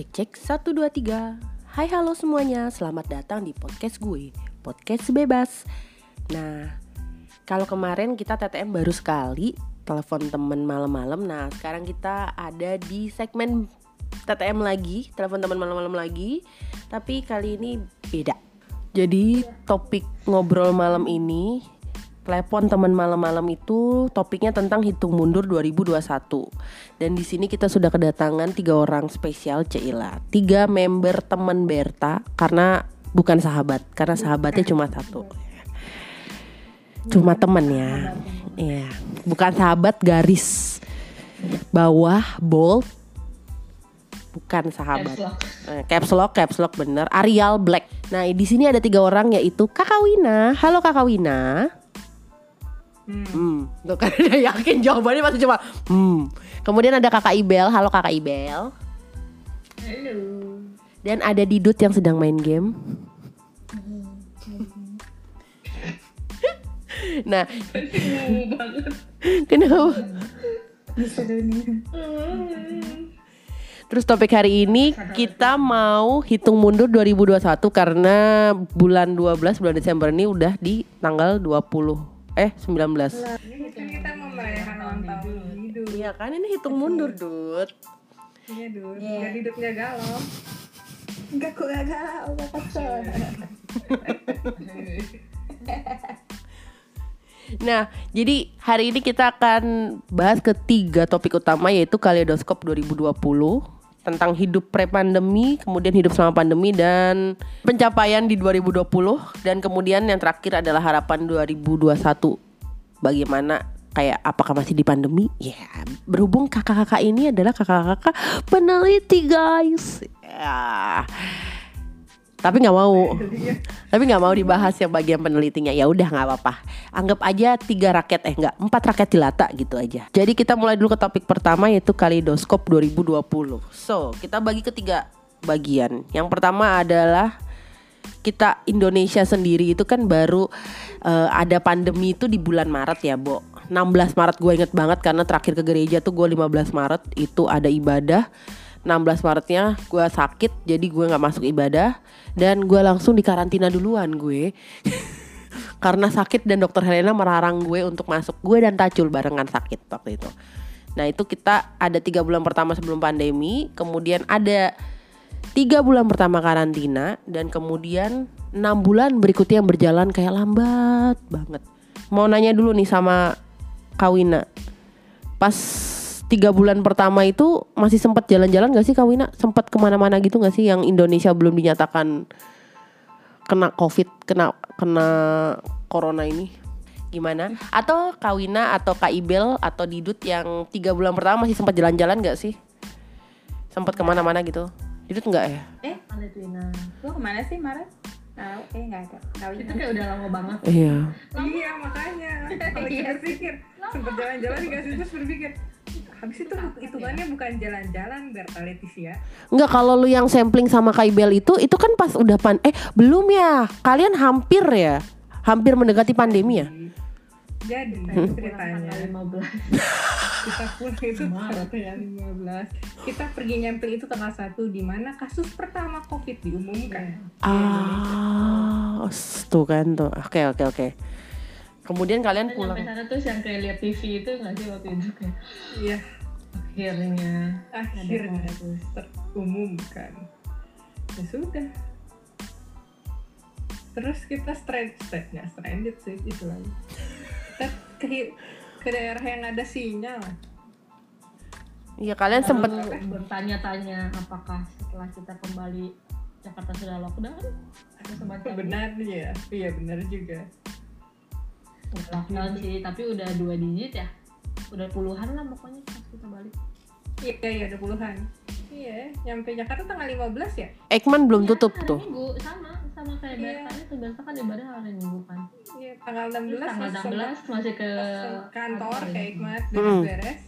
Cek cek 1 2 3. Hai halo semuanya, selamat datang di podcast gue, podcast bebas. Nah, kalau kemarin kita TTM baru sekali telepon temen malam-malam. Nah, sekarang kita ada di segmen TTM lagi, telepon teman malam-malam lagi. Tapi kali ini beda. Jadi topik ngobrol malam ini telepon teman malam-malam itu topiknya tentang hitung mundur 2021 dan di sini kita sudah kedatangan tiga orang spesial Ceila tiga member teman Berta karena bukan sahabat karena sahabatnya cuma satu. Cuma temen ya. Iya. Bukan sahabat garis. Bawah bold. Bukan sahabat. Eh, caps lock caps lock bener. Arial Black. Nah di sini ada tiga orang yaitu Kakak Wina. Halo Kakak Wina Hmm, tuh kan udah yakin jawabannya masih cuma hmm. Kemudian ada Kakak Ibel, halo Kakak Ibel. Halo. Dan ada Didut yang sedang main game. nah, kenapa? Terus topik hari ini kita mau hitung mundur 2021 karena bulan 12 bulan Desember ini udah di tanggal 20 eh 19. Ini kan kita mau merayakan ulang tahun. Iya kan ini hitung mundur, Dut. Iya dulu. Biar hidupnya galau. Enggak kok gak galau, gak kesel Nah, jadi hari ini kita akan bahas ketiga topik utama yaitu Kaleidoskop 2020 tentang hidup pre-pandemi, kemudian hidup selama pandemi dan pencapaian di 2020 dan kemudian yang terakhir adalah harapan 2021. Bagaimana kayak apakah masih di pandemi? Ya, berhubung kakak-kakak ini adalah kakak-kakak peneliti, guys. Ya. Tapi nggak mau. Tapi nggak mau dibahas yang bagian penelitinya. Ya udah nggak apa-apa. Anggap aja tiga raket eh nggak empat raket dilata gitu aja. Jadi kita mulai dulu ke topik pertama yaitu Kaleidoskop 2020. So kita bagi ke tiga bagian. Yang pertama adalah kita Indonesia sendiri itu kan baru eh, ada pandemi itu di bulan Maret ya, Bo. 16 Maret gue inget banget karena terakhir ke gereja tuh gue 15 Maret itu ada ibadah. 16 Maretnya gue sakit jadi gue nggak masuk ibadah dan gue langsung di karantina duluan gue. Karena sakit dan dokter Helena melarang gue untuk masuk. Gue dan Tacul barengan sakit waktu itu. Nah itu kita ada tiga bulan pertama sebelum pandemi. Kemudian ada tiga bulan pertama karantina. Dan kemudian enam bulan berikutnya yang berjalan kayak lambat banget. Mau nanya dulu nih sama Kawina pas tiga bulan pertama itu masih sempat jalan-jalan gak sih Kawina sempat ke mana-mana gitu gak sih yang Indonesia belum dinyatakan kena covid kena kena corona ini? Gimana? Atau Kawina atau Kak Ibel atau Didut yang tiga bulan pertama masih sempat jalan-jalan gak sih? Sempat ke mana-mana gitu. Didut nggak ya? Eh, Twina. lu ke mana sih Maret? Tahu, eh nggak ada. Tahu Itu kayak udah lama banget. iya. Iya makanya. Kalau kita pikir sempet jalan-jalan nggak sih terus berpikir habis itu hitungannya bukan jalan-jalan Berta Leticia. Nggak kalau lu yang sampling sama Kak Ibel itu itu kan pas udah pan eh belum ya? Kalian hampir ya? Hampir mendekati pandemi ya Jadi Hmm. ceritanya. Tanggal 15 kita pulang itu tanggal 15 kita pergi nyamping itu tanggal 1 di mana kasus pertama covid diumumkan. Ah tuh kan tuh. Oke oke oke. Kemudian kalian pulang. Sampai sana terus yang kayak lihat TV itu nggak sih waktu itu kayak? Iya. Akhirnya. Akhirnya terumumkan. Ya sudah. Terus kita strand strand nggak stranded sih itu lagi kita ke, ke daerah yang ada sinyal. Iya kalian sempet Lalu bertanya-tanya apakah setelah kita kembali Jakarta sudah lockdown? Atau semacam benar ya iya benar juga. Udah lockdown sih tapi udah dua digit ya. Udah puluhan lah pokoknya pas kita balik. Iya iya ada puluhan iya nyampe Jakarta tanggal 15 ya Ekman belum Iya, tutup hari tuh Minggu sama sama kayak Iya. biasanya tuh biasa kan ibadah hari Minggu kan iya tanggal 16 Terus tanggal masih 16 masih ke kantor kayak ya? Ikmat Hmm. beres-beres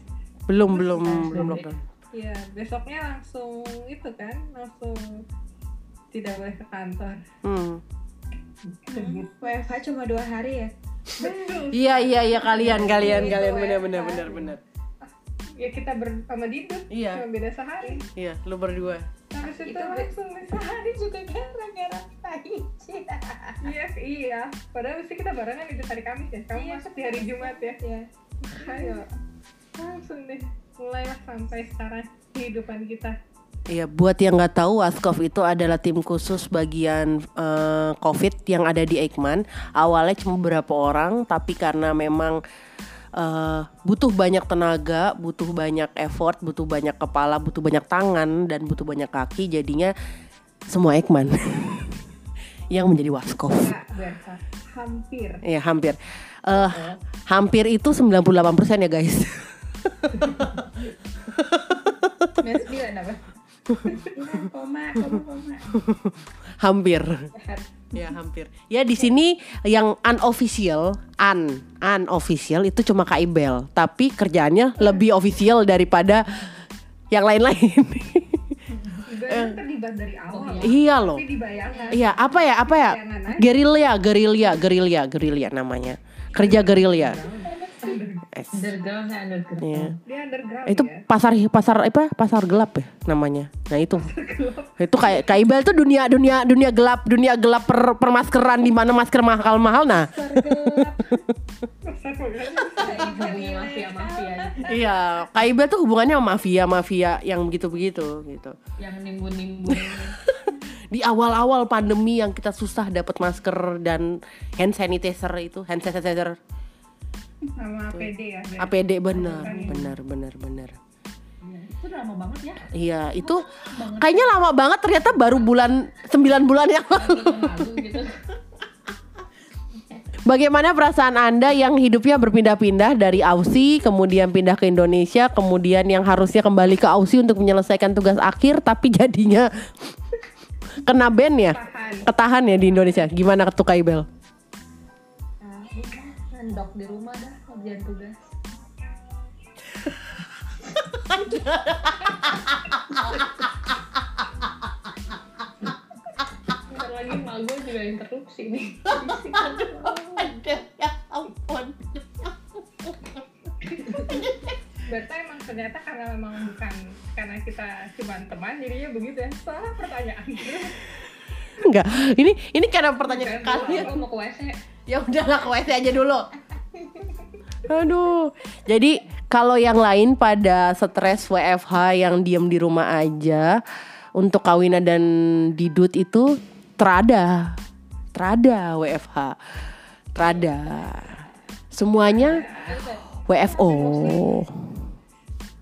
belum belum PSBB. belum lockdown Iya, besoknya langsung itu kan, langsung tidak boleh ke kantor. hmm. WFH cuma dua hari ya Betul. iya iya iya kalian kalian Itu kalian bener WFH. Ya kita bersama Didut, Iya. cuma beda sehari. iya lu berdua Tapi habis itu, Itu langsung Sehari juga gara-gara Taichi. iya iya padahal mesti kita barengan itu hari Kamis ya kamu Iya, masuk di hari Jumat ya Ya. ayo langsung deh mulailah sampai sekarang kehidupan kita Iya, buat yang nggak tahu, Waskov itu adalah tim khusus bagian eh, COVID yang ada di Eijkman. Awalnya cuma beberapa orang, tapi karena memang eh, butuh banyak tenaga, butuh banyak effort, butuh banyak kepala, butuh banyak tangan, dan butuh banyak kaki, jadinya semua Eijkman yang menjadi Waskov. Berasa hampir Ya hampir, Eh, hampir itu 98% ya guys. Iya, hampir. Ya hampir. Ya di sini yang unofficial, un, unofficial itu cuma Kak Ibel, tapi kerjaannya lebih official daripada yang lain-lain. Terlibat dari awal iya loh. tapi dibayangkan Iya, apa ya? Apa ya? Gerilya, gerilya, gerilya, gerilya namanya. Kerja gerilya. Underground ya underground. Iya. dia underground Itu ya pasar pasar apa? Pasar gelap ya namanya. Nah, itu. Itu kayak Ibel tuh dunia dunia dunia gelap, dunia gelap per, permaskeran di mana masker mahal-mahal nah. Hubungi mafia-mafia Iya, Kak Ibel tuh hubungannya sama mafia-mafia yang begitu-begitu gitu. yang nimbun-nimbun. Di awal-awal pandemi yang kita susah dapat masker dan hand sanitizer itu, hand sanitizer, sama APD ya Ber. APD benar, benar, benar, benar. Iya, itu udah lama banget ya. Iya, itu kayaknya lama banget ternyata baru bulan 9 bulan yang lalu. Tahun lalu gitu. Bagaimana perasaan Anda yang hidupnya berpindah-pindah dari Aussie, kemudian pindah ke Indonesia, kemudian yang harusnya kembali ke Aussie untuk menyelesaikan tugas akhir tapi jadinya kena ban ya? Tahan. Ketahan ya di Indonesia. Gimana Ibel? Nah, ngendok di rumah dah kerjaan tugas. Bentar lagi emak gue juga interupsi nih. ya ampun. Berarti emang ternyata karena memang bukan karena kita cuma teman jadinya begitu ya salah pertanyaan Enggak, ini ini karena pertanyaan kalian. Mau ke WC. Ya udahlah ke WC aja dulu. Aduh. Jadi kalau yang lain pada stres WFH yang diem di rumah aja untuk kawinan dan didut itu terada. Terada WFH. Terada. Semuanya WFO.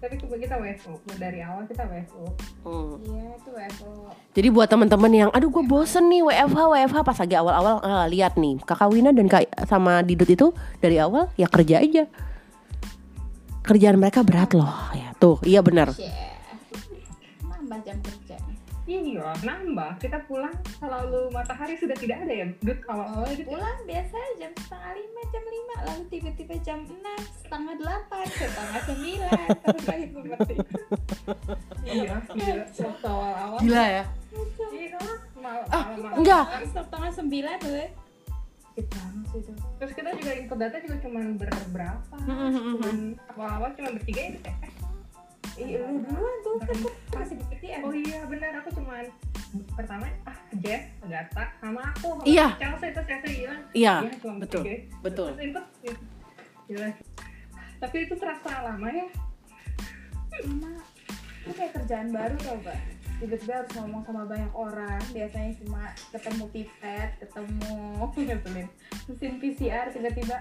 Tapi kita WFO dari awal kita WFO Hmm. Iya, itu WFO. Jadi buat teman-teman yang aduh gue bosen nih WFH WFH pas lagi awal-awal ah, lihat nih kakak Wina dan kak sama Didut itu dari awal ya kerja aja kerjaan mereka berat loh ya tuh iya benar Yeah. Iya nambah. Kita pulang selalu matahari sudah tidak ada ya dud awal awal gitu Pulang biasa jam setengah lima, jam lima, lalu tiba-tiba jam enam, setengah delapan, setengah sembilan, terus lagi seperti itu. iya waktu awal gila ya? Iya Ah, malam malam. enggak. Setengah sembilan itu. Terus kita juga input data juga cuma berberapa? Hmm, Cuman awal-awal cuma bertiga ya. Iya, lu duluan tuh kan tuh masih di PTM. Oh iya benar aku cuman pertama ah Jeff, Agatha sama aku. sama Iya. Chelsea terus Chelsea bilang. iya "Iya, cuma betul bertiga." betul Terus input. ya. Gila. Tapi itu terasa lama ya. Sama itu kayak kerjaan baru tau gak? Tiba-tiba harus ngomong sama banyak orang Biasanya cuma ketemu pipet, ketemu ngeselin mesin PCR Tiba-tiba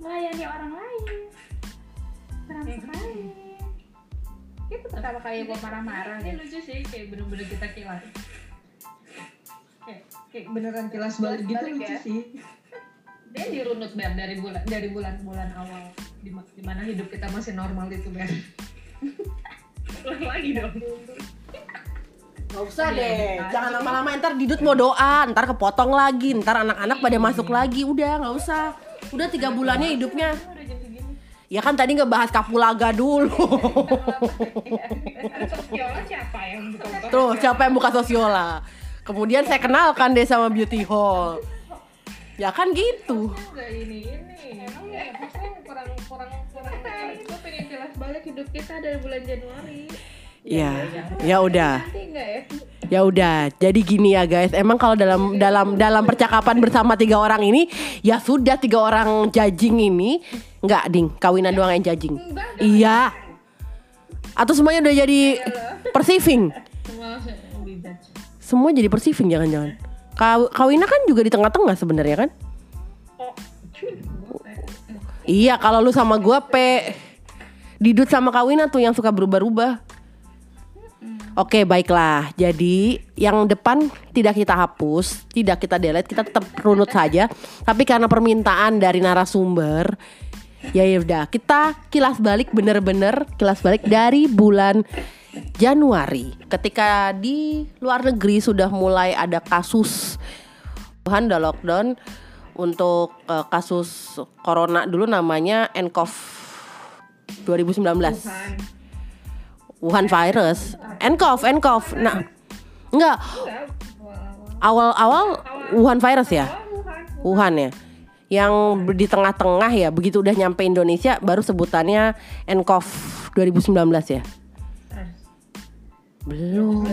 melayani orang lain Keren sekali Itu pertama kali gue marah-marah Ini lucu sih kayak bener-bener kita kilas. Kayak, kayak beneran kilas balik gitu balik lucu ya. sih. Dia dirunut Ber dari bulan dari bulan-bulan awal di di mana hidup kita masih normal itu Ber. Ulang lagi dong. Gak usah Iya, deh, iya. jangan lama-lama ntar Didut mau doa, ntar kepotong lagi, ntar anak-anak pada masuk lagi, udah nggak usah. Udah tiga bulannya hidupnya. Udah jam. Ya kan tadi ngebahas kapulaga dulu. Sosiola siapa yang buka? Tuh, siapa yang buka sosiola? Kemudian saya kenalkan deh sama beauty hall. Ya kan gitu. Enggak ini ini. Emang ya, kurang kurang kurang. Gue pengen kilas balik hidup kita dari bulan Januari. Ya, ya udah. Nanti enggak ya? Ya udah, jadi gini ya guys. Emang kalau dalam dalam dalam percakapan bersama tiga orang ini, ya sudah tiga orang judging ini, nggak ding, kawinan doang yang judging. Iya. Atau semuanya udah jadi perceiving. semua jadi perceiving jangan-jangan. Kaw- Kawinan kan juga di tengah-tengah sebenarnya kan? Iya, kalau lu sama gua pe Didut sama Kawina tuh yang suka berubah-ubah. Oke, baiklah. Jadi, yang depan tidak kita hapus, tidak kita delete, kita tetap runut saja. Tapi karena permintaan dari narasumber, ya ya udah, kita kilas balik bener-bener kilas balik dari bulan Januari. Ketika di luar negeri sudah mulai ada kasus Wuhan udah lockdown untuk eh, kasus corona dulu namanya nCoV 2019. Wuhan virus. nCoV, nCoV. Nah, enggak. Awal-awal Wuhan virus ya? Wuhan ya. Yang di tengah-tengah ya, begitu udah nyampe Indonesia baru sebutannya nCoV 2019 ya. Belum.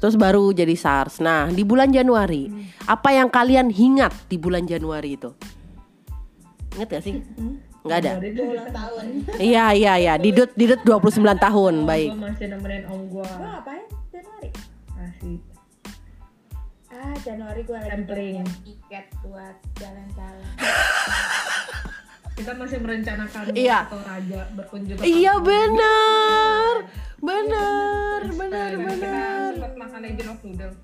Terus baru jadi SARS. Nah, di bulan Januari, apa yang kalian ingat di bulan Januari itu? Ingat gak sih? Nggak ada. ulang tahun. Iya, iya, iya. Didut Didut 29 tahun. Baik. gue masih nemenin om gue Gua ngapain Januari? masih Ah, Januari gua lagi Sampling. beliin tiket buat jalan-jalan. kita masih merencanakan Iya. ke Raja berkunjung ke Iya benar. Benar, benar, Dan kita benar. sempat makan legend of noodle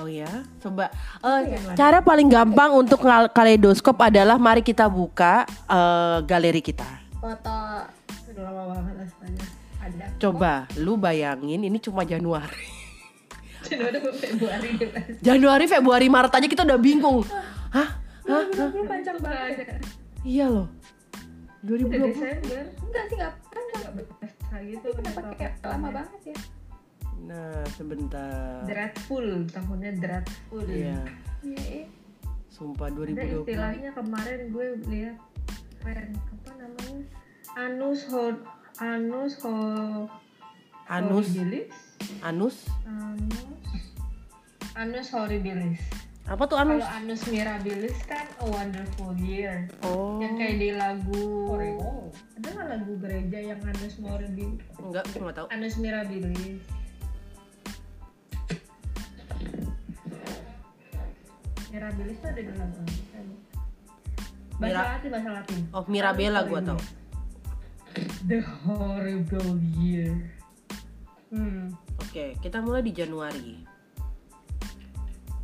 Oh ya, coba. Eh, cara paling gampang untuk kaleidoskop adalah mari kita buka eh, galeri kita. Foto lama banget asalnya ada. Coba, lu bayangin ini cuma Januari. Februari Januari, Februari, Maret aja kita udah bingung. Hah? Hah? Ini panjang banget. Iya loh. udah 2020. Desember Enggak sih enggak kan nggak berasa gitu kenapa kayak lama banget ya? Nah, sebentar. dreadful tahunnya dreadful Iya, Iya, iya. sumpah ada 2020. istilahnya kemarin gue lihat keren apa namanya anus ho anus ho Anus, horribilis anus. anus anus horribilis Apa tuh anus? kalau anus mirabilis kan a wonderful year Oh. yang kayak di lagu ada nggak lagu gereja yang anus horribilis Enggak, gue nggak tahu. anus mirabilis mirabilis tuh ada di lagu apa? bahasa Mira- latin bahasa latin Oh, Mirabella gue tahu. the horrible year hmm. Oke, kita mulai di Januari.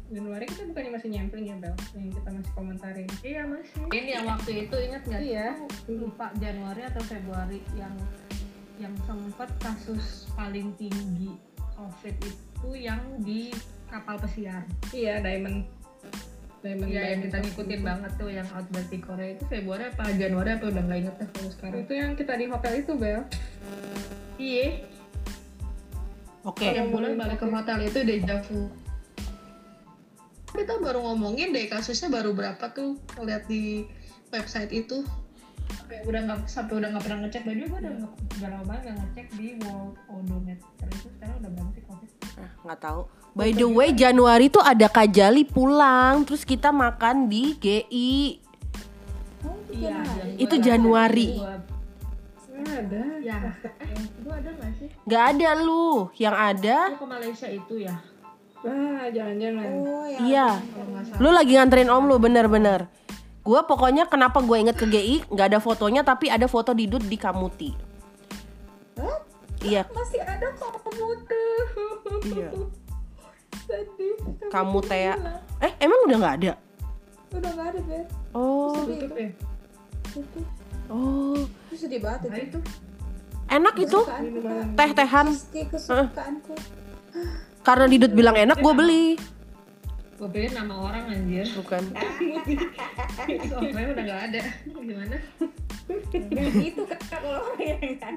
Januari kita bukannya masih nyempling ya Bel yang kita masih komentarin iya masih ini yang waktu itu ingat nggak Iya. lupa Januari atau Februari yang yang sempat kasus paling tinggi COVID itu yang di kapal pesiar iya Diamond Diamond Iya yang kita ngikutin banget tuh yang outbreak di Korea itu Februari apa Januari apa udah nggak inget deh kalau sekarang. itu yang kita di hotel itu Bel Iya. Oke. Yang bulan balik ke hotel itu deja vu. Kita baru ngomongin deh kasusnya baru berapa tuh lihat di website itu. Sampai udah nggak sampai udah nggak pernah ngecek baju gue udah nggak udah lama banget nggak ngecek di World Odometer itu sekarang udah berapa sih covid? Ah, nggak tahu. By the way, Januari tuh ada Kajali pulang, terus kita makan di GI. Oh, itu Iya. Januari. Itu gua- Januari. ada Ya, eh, itu ada nggak sih? Gak ada lu, yang ada Lu ke Malaysia itu ya? ah jangan-jangan Oh, ya. iya. Lu lagi nganterin om lu bener-bener. Gua pokoknya kenapa gue inget ke GI nggak ada fotonya tapi ada foto Didut di Kamuti. Hah? Iya, Masih ada kok kamu tuh. iya. Sedih. Kamu Tea. Eh, emang udah nggak ada? Udah nggak ada, Bel. Oh, Sedih Tutup ya? itu. oh. Itu sedih banget Nah itu. itu. Enak itu. Teh-tehan. Kesukaanku. Karena Didut bilang enak, gue beli. Gue pilih nama orang anjir. Bukan. Soalnya udah nggak ada. Gimana? itu kan kalau yang kan.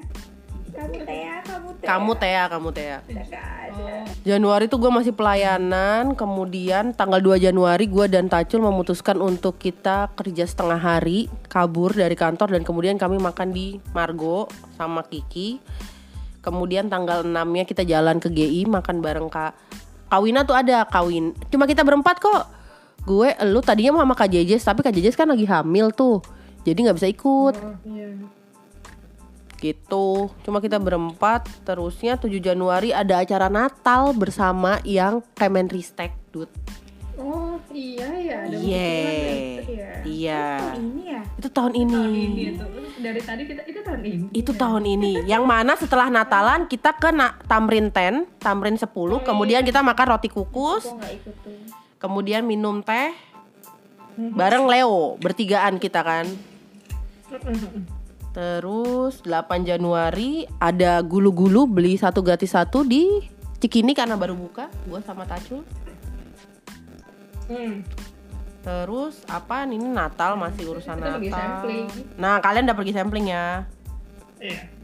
Kamu Tea, kamu Tea. Kamu Tea, kamu Tea. Udah nggak ada. Oh, Januari tuh gue masih pelayanan, kemudian tanggal 2 Januari gue dan Tacul memutuskan untuk kita kerja setengah hari, kabur dari kantor dan kemudian kami makan di Margo sama Kiki. kemudian tanggal 6-nya kita jalan ke GI makan bareng Kak Kawina tuh ada kawin. Cuma kita berempat kok. Gue, lu tadinya mau sama Kak Jejes, tapi Kak Jejes kan lagi hamil tuh. Jadi nggak bisa ikut Oh, iya. Gitu. Cuma kita berempat. Terusnya 7 Januari ada acara Natal bersama yang Kemenristek, Dut. Oh iya ya, ada begituan ya. Iya. Oh, ini ya. Itu tahun ini. Tahun ini itu dari tadi kita itu tahun ini. Itu tahun ini. Yang mana setelah Natalan kita ke na- Tamrin 10, Tamrin 10, kemudian kita makan roti kukus, ikut tuh. kemudian minum teh bareng Leo, bertigaan kita kan. Terus 8 Januari ada gulu-gulu beli satu gratis satu di Cikini karena baru buka, gua sama Tacul. Hmm. Terus apa ini Natal masih urusan Kita Natal. Nah, kalian udah pergi sampling ya. Iya.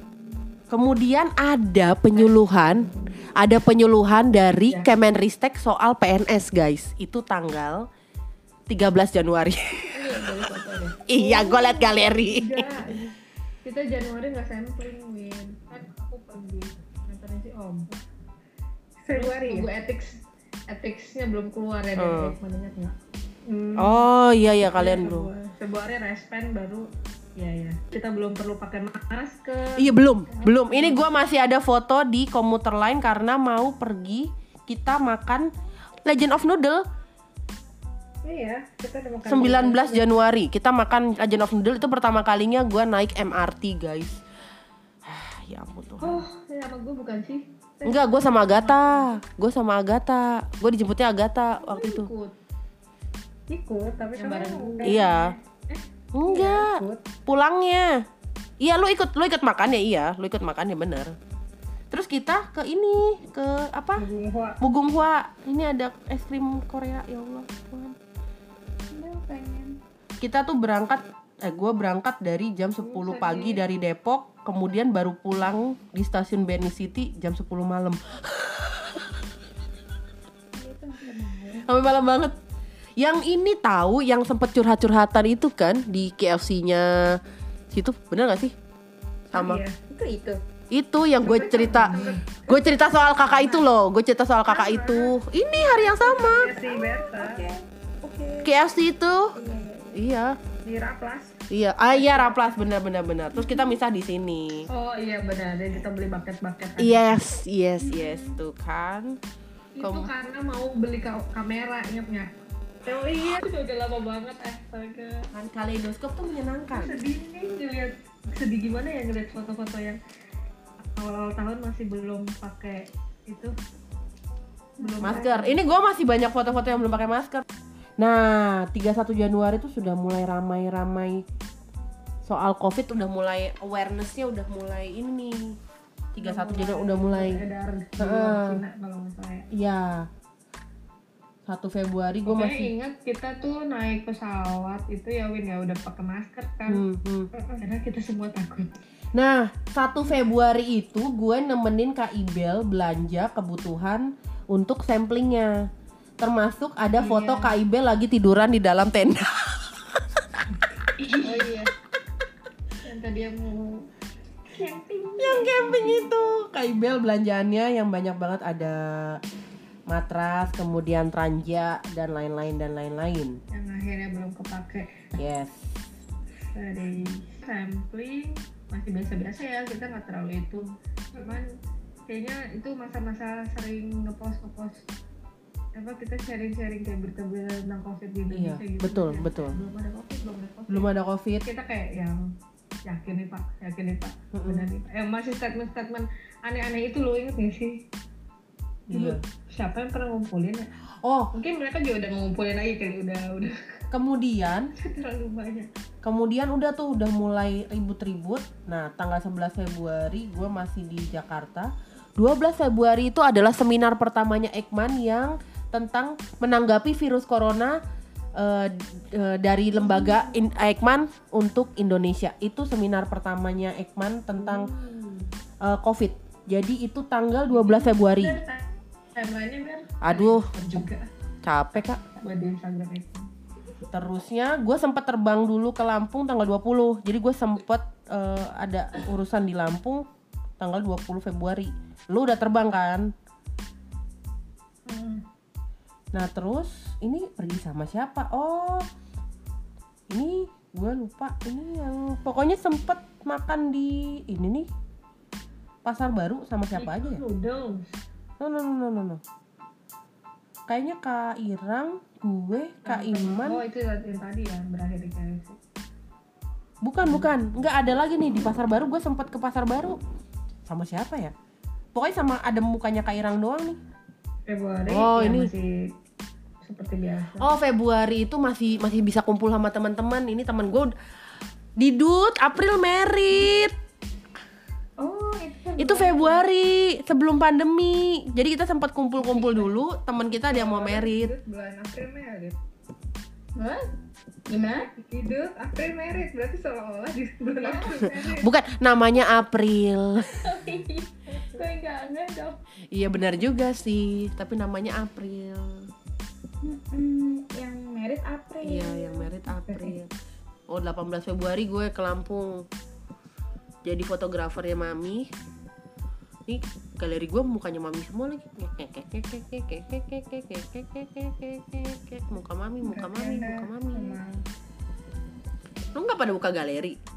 Kemudian ada penyuluhan, ada penyuluhan dari Kemenristek soal PNS, guys. Itu tanggal 13 Januari. Iya, iya, gue liat galeri. Kita Januari nggak sampling, Win. Kan aku pergi nganterin si Om. Februari ya? Ethics ethicsnya belum keluar ya dari Hmm. Ekman, ingat nggak? Oh iya ya kalian belum. Februari- respen baru ya ya. Kita belum perlu pakai masker. Iya belum, belum. Ini gua masih ada foto di komuter lain karena mau pergi kita makan Legend of Noodle Iya, kita udah makan 19 Januari. Kita makan Legend of Noodle itu pertama kalinya gua naik MRT, guys. Ah, ya ampun tuh. Oh, sama gue bukan sih? Enggak, gue sama Agatha. Gue sama Agatha. Gue dijemputnya Agatha waktu itu. Ikut. ikut, tapi Yang kamu bareng gue. udah Iya. Enggak. ikut. Pulangnya. Iya, lu ikut, lu ikut makan ya, iya. Lu ikut makan ya bener. Terus kita ke ini, ke apa? Bung Hua. Mugunghwa. Ini ada es krim Korea, ya Allah. Tuhan. Pengen. Kita tuh berangkat eh gue berangkat dari jam 10 pagi dari Depok, kemudian baru pulang di stasiun Beni City jam 10 malam. Sampai malam banget. Yang ini tahu yang sempet curhat-curhatan itu kan di KFC-nya situ, bener gak sih? Sama. Iya. Itu itu. Itu yang gue cerita, gue cerita soal kakak itu loh, gue cerita soal kakak itu. Ini hari yang sama. Ya Oke. KFC itu, iya, di Raplas. iya, ah iya Raplas bener bener bener. Terus kita misah di sini. Oh iya benar, dan kita beli bucket-bucket. kan. Yes, yes, yes, tuh kan. Itu karena mau beli ka- kamera, ingat nggak? Oh iya, itu udah lama banget eh, astaga. Kan kaleidoskop tuh menyenangkan. Sedih nih ngeliat, sedih gimana ya ngeliat foto-foto yang awal-awal tahun masih belum pakai itu. Belum Masker. Ini gue masih banyak foto-foto yang belum pakai masker. Nah, 31 Januari tuh sudah mulai ramai-ramai soal COVID udah mulai awarenessnya udah mulai ini nih. 31 Januari udah mulai. Heeh. ya. Iya. 1 Februari gue masih ingat kita tuh naik pesawat itu ya Win ya udah pakai masker kan. Hmm, hmm. Karena kita semua takut. Nah, 1 Februari itu gue nemenin Kak Ibel belanja kebutuhan untuk samplingnya. Termasuk ada foto Kak Ibel lagi tiduran di dalam tenda. Oh iya. Yang tadi yang mau yang camping itu Ibel belanjaannya yang banyak banget ada matras, kemudian ranja dan lain-lain dan lain-lain. yang akhirnya belum kepake Yes. dari sampling masih biasa-biasa ya kita nggak terlalu itu cuman kayaknya itu masa-masa sering ngepost ngepost apa kita sharing-sharing kayak berita-berita tentang covid di Iya, Indonesia gitu betul, ya. betul. belum ada covid belum ada covid Belum ada Covid. kita kayak yang yakin nih pak yakin nih pak benar nih pak yang masih statement-statement aneh-aneh itu lo inget gak sih dulu Iya. siapa yang pernah ngumpulin ya Oh, mungkin mereka juga udah ngumpulin lagi kali udah udah kemudian terlalu banyak Kemudian udah tuh udah mulai ribut-ribut. Nah, tanggal 11 Februari gue masih di Jakarta. 12 Februari itu adalah seminar pertamanya Ekman yang tentang menanggapi virus corona eh, eh, dari lembaga In- Ekman untuk Indonesia. Itu seminar pertamanya Ekman tentang eh, COVID. Jadi itu tanggal 12 Februari. Aduh, juga capek kak. Terusnya gue sempat terbang dulu ke Lampung tanggal 20 Jadi gue sempet eh, ada urusan di Lampung tanggal 20 Februari. Lu udah terbang kan? Hmm. Nah terus ini pergi sama siapa? Oh ini gue lupa ini yang pokoknya sempet makan di ini nih pasar baru sama siapa aja ya? No no no no no. no. Kayaknya Kak Irang, gue, Kak Iman, Oh itu yang tadi ya berakhir di KFC. bukan bukan, nggak ada lagi nih di pasar baru. Gue sempet ke pasar baru sama siapa ya? Pokoknya sama ada mukanya Kak Irang doang nih. Februari Oh, ya ini. masih seperti biasa. Oh Februari itu masih masih bisa kumpul sama teman-teman. Ini teman gue Didut April merit. Oh, itu Itu Februari sebelum pandemi. Jadi kita sempat kumpul-kumpul dulu. Teman kita ada yang mau merit. Bulan April merit. Gimana? Hidup April merit berarti seolah-olah di bulan April merit. Bukan namanya April. Gue enggak enggak dong. Iya benar juga sih. Tapi namanya April. Mm-mm, yang merit April. Iya yang merit April. Oh 18 Februari gue ke Lampung. Jadi fotografernya Mami. Nih galeri gue mukanya Mami semua lagi. Muka Mami, muka Mami, muka Mami. Lu nggak pada buka galeri?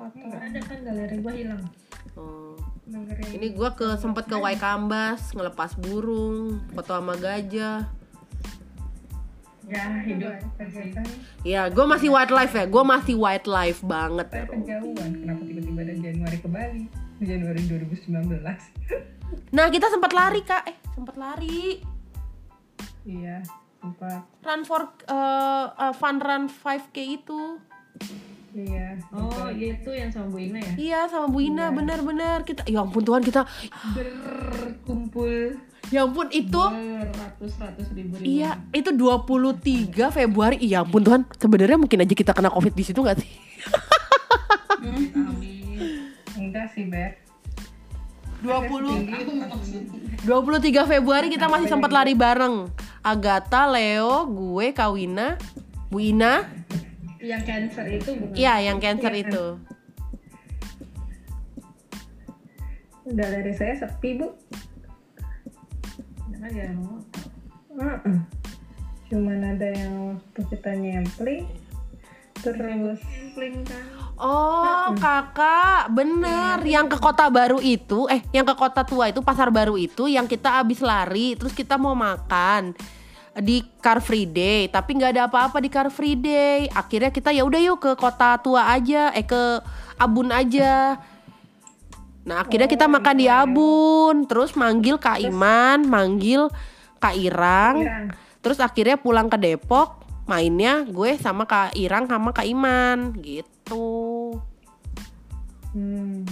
Nggak ada kan galeri gua hilang. Oh. dengerin Ini gue ke sempet ke Waikambas ngelepas burung, foto sama gajah. Ya hidup. Ya, gue masih wildlife ya. Gue masih wildlife banget. saya kejauhan kenapa tiba-tiba ada Januari ke Bali Januari 2019 Nah, kita sempat lari kak. Eh, sempat lari. iya sempat Run for uh, uh, fun run 5k itu. Iya Oh itu yang sama Bu Ina ya? Iya sama Bu Ina benar-benar kita. Ya ampun Tuhan kita. berkumpul Ya ampun itu. Beratus-ratus ribu ribu. Iya itu 23 Februari. Iya ampun Tuhan. Sebenarnya mungkin aja kita kena covid di situ nggak sih? Amin. enggak sih Beb 20 23 Februari kita masih sempat lari bareng. Agatha, Leo, gue, Kawina, Bu Ina. Yang cancer itu bukan? Iya yang cancer itu. galeri saya sepi bu Jangan ya mau. Heeh. cuman ada yang waktu kita nyempling terus Sampling kan. Oh kakak bener Yang ke kota baru itu Eh yang ke kota tua itu Pasar baru itu Yang kita abis lari Terus kita mau makan Di Car Free Day Tapi nggak ada apa-apa di Car Free Day Akhirnya kita ya udah yuk ke kota tua aja Eh ke Abun aja Nah akhirnya kita makan di Abun Terus manggil Kak Iman Manggil Kak Irang Irang. Terus akhirnya pulang ke Depok Mainnya gue sama Kak Irang sama Kak Iman Gitu hmm.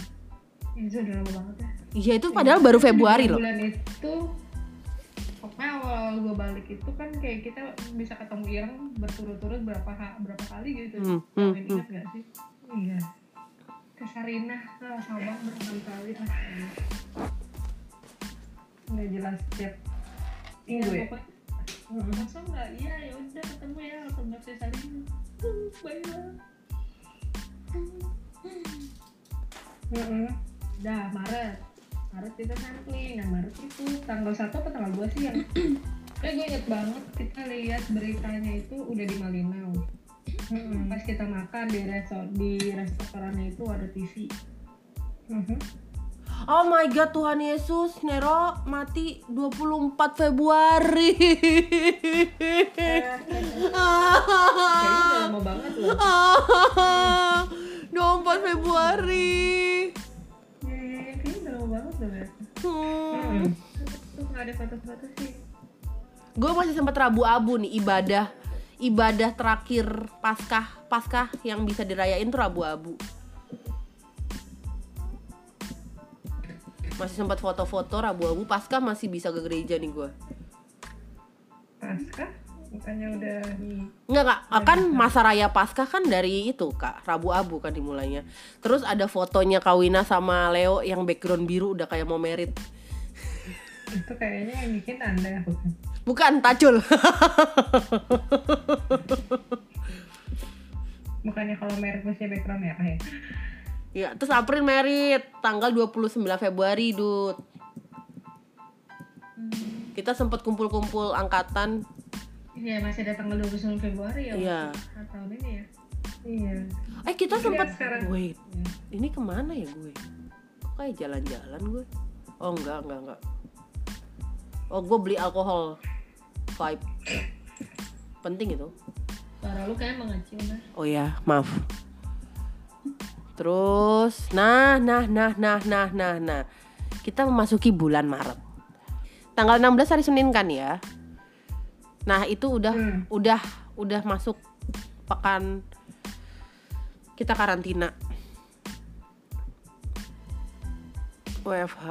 Itu udah lama banget ya. Iya itu padahal baru Februari loh Bulan itu pokoknya awal gue balik itu kan kayak kita bisa ketemu Irang berturut-turut berapa berapa kali gitu. Hmm, Kalian hmm, ingat gak sih? iya Ke Sarinah, nah, sama berkali beritanya itu udah di Malinau. Heeh. Pas kita makan di restoran di restorannya itu ada TV. Heeh. Oh my god Tuhan Yesus Nero mati 24 Februari Kayaknya lama banget loh. 24 Februari Iya, iya, iya, kayaknya udah lama banget loh ya. hmm. Tuh nggak ada foto-foto sih. Gue masih sempat rabu-abu nih ibadah Ibadah terakhir Paskah Paskah yang bisa dirayain tuh rabu-abu. Masih sempat foto-foto rabu-abu Paskah masih bisa ke gereja nih gue Pasca bukannya udah di Enggak kak, kan masa raya Paskah kan dari itu kak. Rabu Abu kan dimulainya. Terus ada fotonya Kawina sama Leo yang background biru udah kayak mau merit. Itu kayaknya yang bikin anda bukan Bukan, Tacul bukannya kalau merek mesti background merah ya Ya, terus April merit tanggal 29 Februari, Dut. Kita sempat kumpul-kumpul angkatan. Iya masih ada tanggal 29 Februari ya. Iya. tahun ini ya. Iya. Eh, kita sempat sekarang. Wait. Ini ke mana ya gue? Kok kayak jalan-jalan gue? Oh, enggak, enggak, enggak. Oh, gue beli alkohol. Vibe. Penting itu. Suara lu kayak mengecil dah. Oh ya, maaf. Terus, nah, nah, nah, nah, nah, nah, nah. Kita memasuki bulan Maret. Tanggal 16 hari Senin kan ya. Nah, itu udah Hmm. udah udah masuk pekan kita karantina. WFH.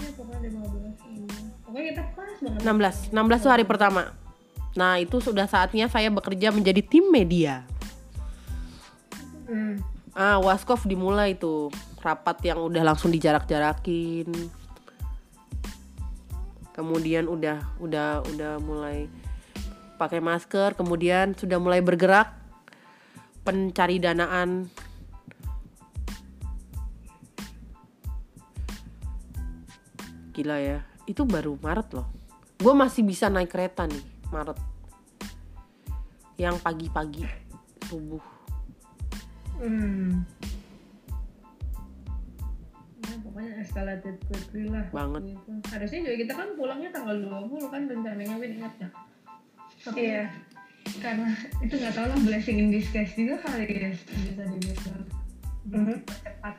Iya pokoknya ada 15 ini. Pokoknya kita pas banget. 16, 16 tuh hari pertama. Nah, itu sudah saatnya saya bekerja menjadi tim media. Hmm. Ah, Waskov dimulai tuh rapat yang udah langsung dijarak-jarakin. Kemudian udah udah udah mulai pakai masker, kemudian sudah mulai bergerak pencari danaan. Gila ya, itu baru Maret loh. Gue masih bisa naik kereta nih, Maret. Yang pagi-pagi subuh. Hmm. Ya, pokoknya escalated quickly lah. Banget. Gitu. Harusnya juga kita kan pulangnya tanggal 20 kan rencananya Win ingat ya. Tapi Iya. karena itu nggak tahu lah blessing in disguise juga kali ya bisa dibilang Mhm. cepat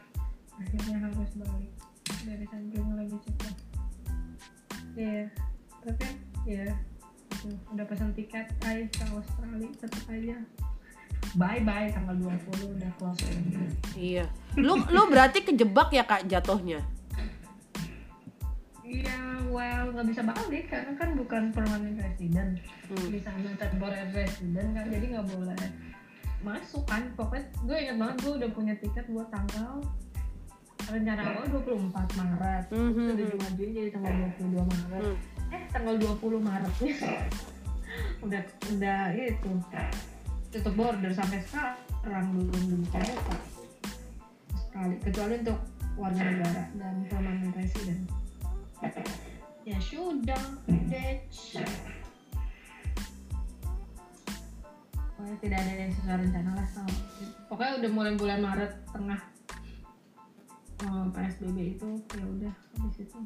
akhirnya harus balik dari samping lagi cepat iya tapi ya itu, udah pesan tiket ayo ke Australia tetap aja bye bye tanggal 20 udah close Iya. Lu lu berarti kejebak ya Kak jatuhnya? Iya, well nggak bisa balik karena kan bukan permanent resident Hmm. di sana temporary resident kan jadi nggak boleh masuk kan pokoknya gue inget banget gue udah punya tiket buat tanggal rencana awal 24 Maret. Mhm. itu udah dimajuin jadi tanggal 22 Maret. Hmm. eh tanggal 20 Maretnya udah udah itu. Tutup border sampai sekarang belum bisa buka sekali. Kecuali untuk warga negara dan permanent resident. Ya sudah Dech pokoknya tidak ada yang sesuai rencana lah sama. Pokoknya udah mulai bulan Maret tengah eh, PSBB itu ya udah habis itu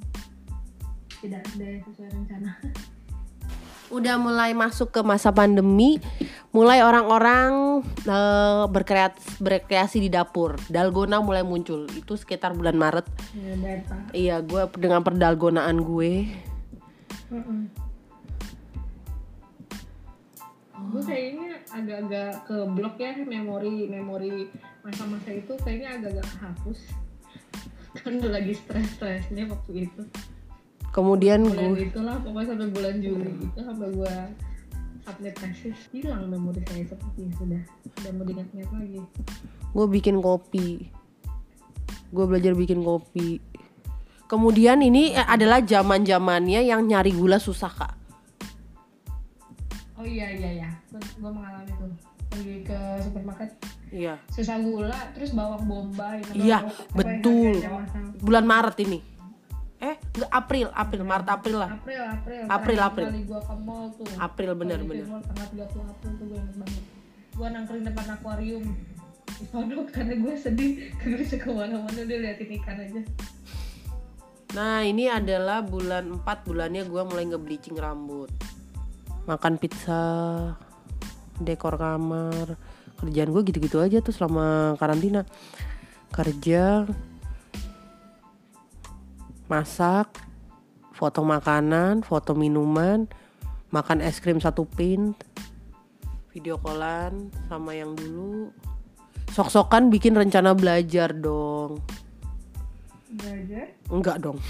tidak ada sesuai rencana Udah mulai masuk ke masa pandemi, mulai orang-orang eh, berkreat berkreasi di dapur. Dalgona mulai muncul. Itu sekitar bulan Maret. ya beta Iya, gue dengan perdalgonaan gue. gue kayaknya agak-agak ke blok ya memori memori masa-masa itu kayaknya agak-agak hapus kan udah lagi stres-stresnya waktu itu Kemudian gue itulah pokoknya sampai bulan Juli itu sampai gue submit tesis hilang memori saya seperti sudah udah mau diingat-ingat lagi gue bikin kopi. Gue belajar bikin kopi. Kemudian ini eh, adalah zaman-zamannya yang nyari gula susah, Kak. oh iya iya iya gue mengalami tuh pergi ke supermarket Iya. susah gula terus bawang bombay Iya, betul. Bulan Maret ini. Eh, enggak April, April, Maret, April lah. April April April, April. kali gue ke mall tuh April bener di bener. Tanggal 30 April tuh gue inget banget gue nangkring depan akuarium disodok karena gue sedih karena bisa ke mana-mana udah liatin ikan aja Nah ini adalah bulan 4 bulannya gue mulai nge-bleaching rambut Makan pizza Dekor kamar Kerjaan gue gitu-gitu aja tuh selama karantina Kerja Masak Foto makanan Foto minuman Makan es krim satu pint Video callan Sama yang dulu Sok-sokan bikin rencana belajar dong Belajar. Enggak dong.